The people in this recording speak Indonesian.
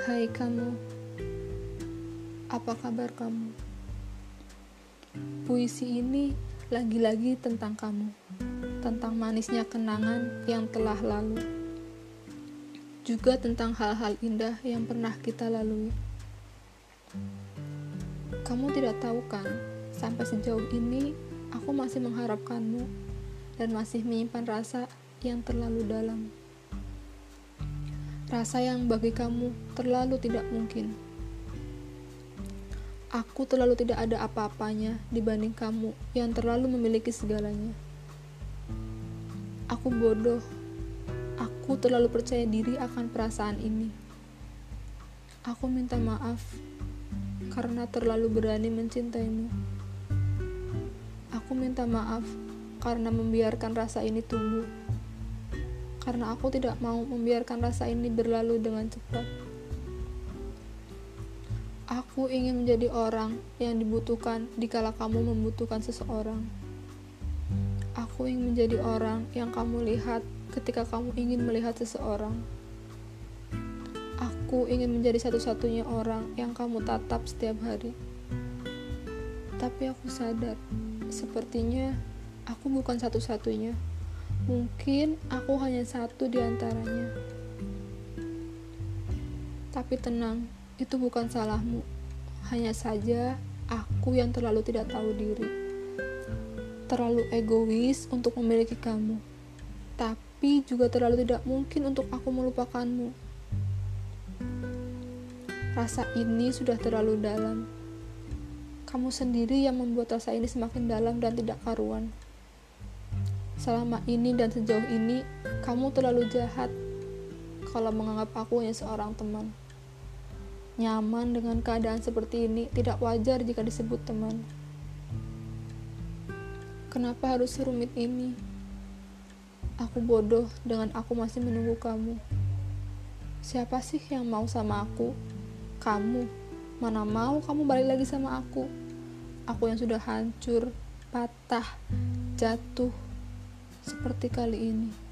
Hai kamu, apa kabar kamu? Puisi ini lagi-lagi tentang kamu, tentang manisnya kenangan yang telah lalu, juga tentang hal-hal indah yang pernah kita lalui. Kamu tidak tahu kan, sampai sejauh ini aku masih mengharapkanmu dan masih menyimpan rasa yang terlalu dalam. Rasa yang bagi kamu terlalu tidak mungkin. Aku terlalu tidak ada apa-apanya dibanding kamu yang terlalu memiliki segalanya. Aku bodoh. Aku terlalu percaya diri akan perasaan ini. Aku minta maaf karena terlalu berani mencintaimu. Aku minta maaf karena membiarkan rasa ini tumbuh karena aku tidak mau membiarkan rasa ini berlalu dengan cepat. Aku ingin menjadi orang yang dibutuhkan dikala kamu membutuhkan seseorang. Aku ingin menjadi orang yang kamu lihat ketika kamu ingin melihat seseorang. Aku ingin menjadi satu-satunya orang yang kamu tatap setiap hari. Tapi aku sadar, sepertinya aku bukan satu-satunya. Mungkin aku hanya satu di antaranya. Tapi tenang, itu bukan salahmu. Hanya saja aku yang terlalu tidak tahu diri. Terlalu egois untuk memiliki kamu. Tapi juga terlalu tidak mungkin untuk aku melupakanmu. Rasa ini sudah terlalu dalam. Kamu sendiri yang membuat rasa ini semakin dalam dan tidak karuan. Selama ini dan sejauh ini, kamu terlalu jahat kalau menganggap aku hanya seorang teman. Nyaman dengan keadaan seperti ini tidak wajar jika disebut teman. Kenapa harus serumit ini? Aku bodoh dengan aku masih menunggu kamu. Siapa sih yang mau sama aku? Kamu. Mana mau kamu balik lagi sama aku? Aku yang sudah hancur, patah, jatuh, seperti kali ini.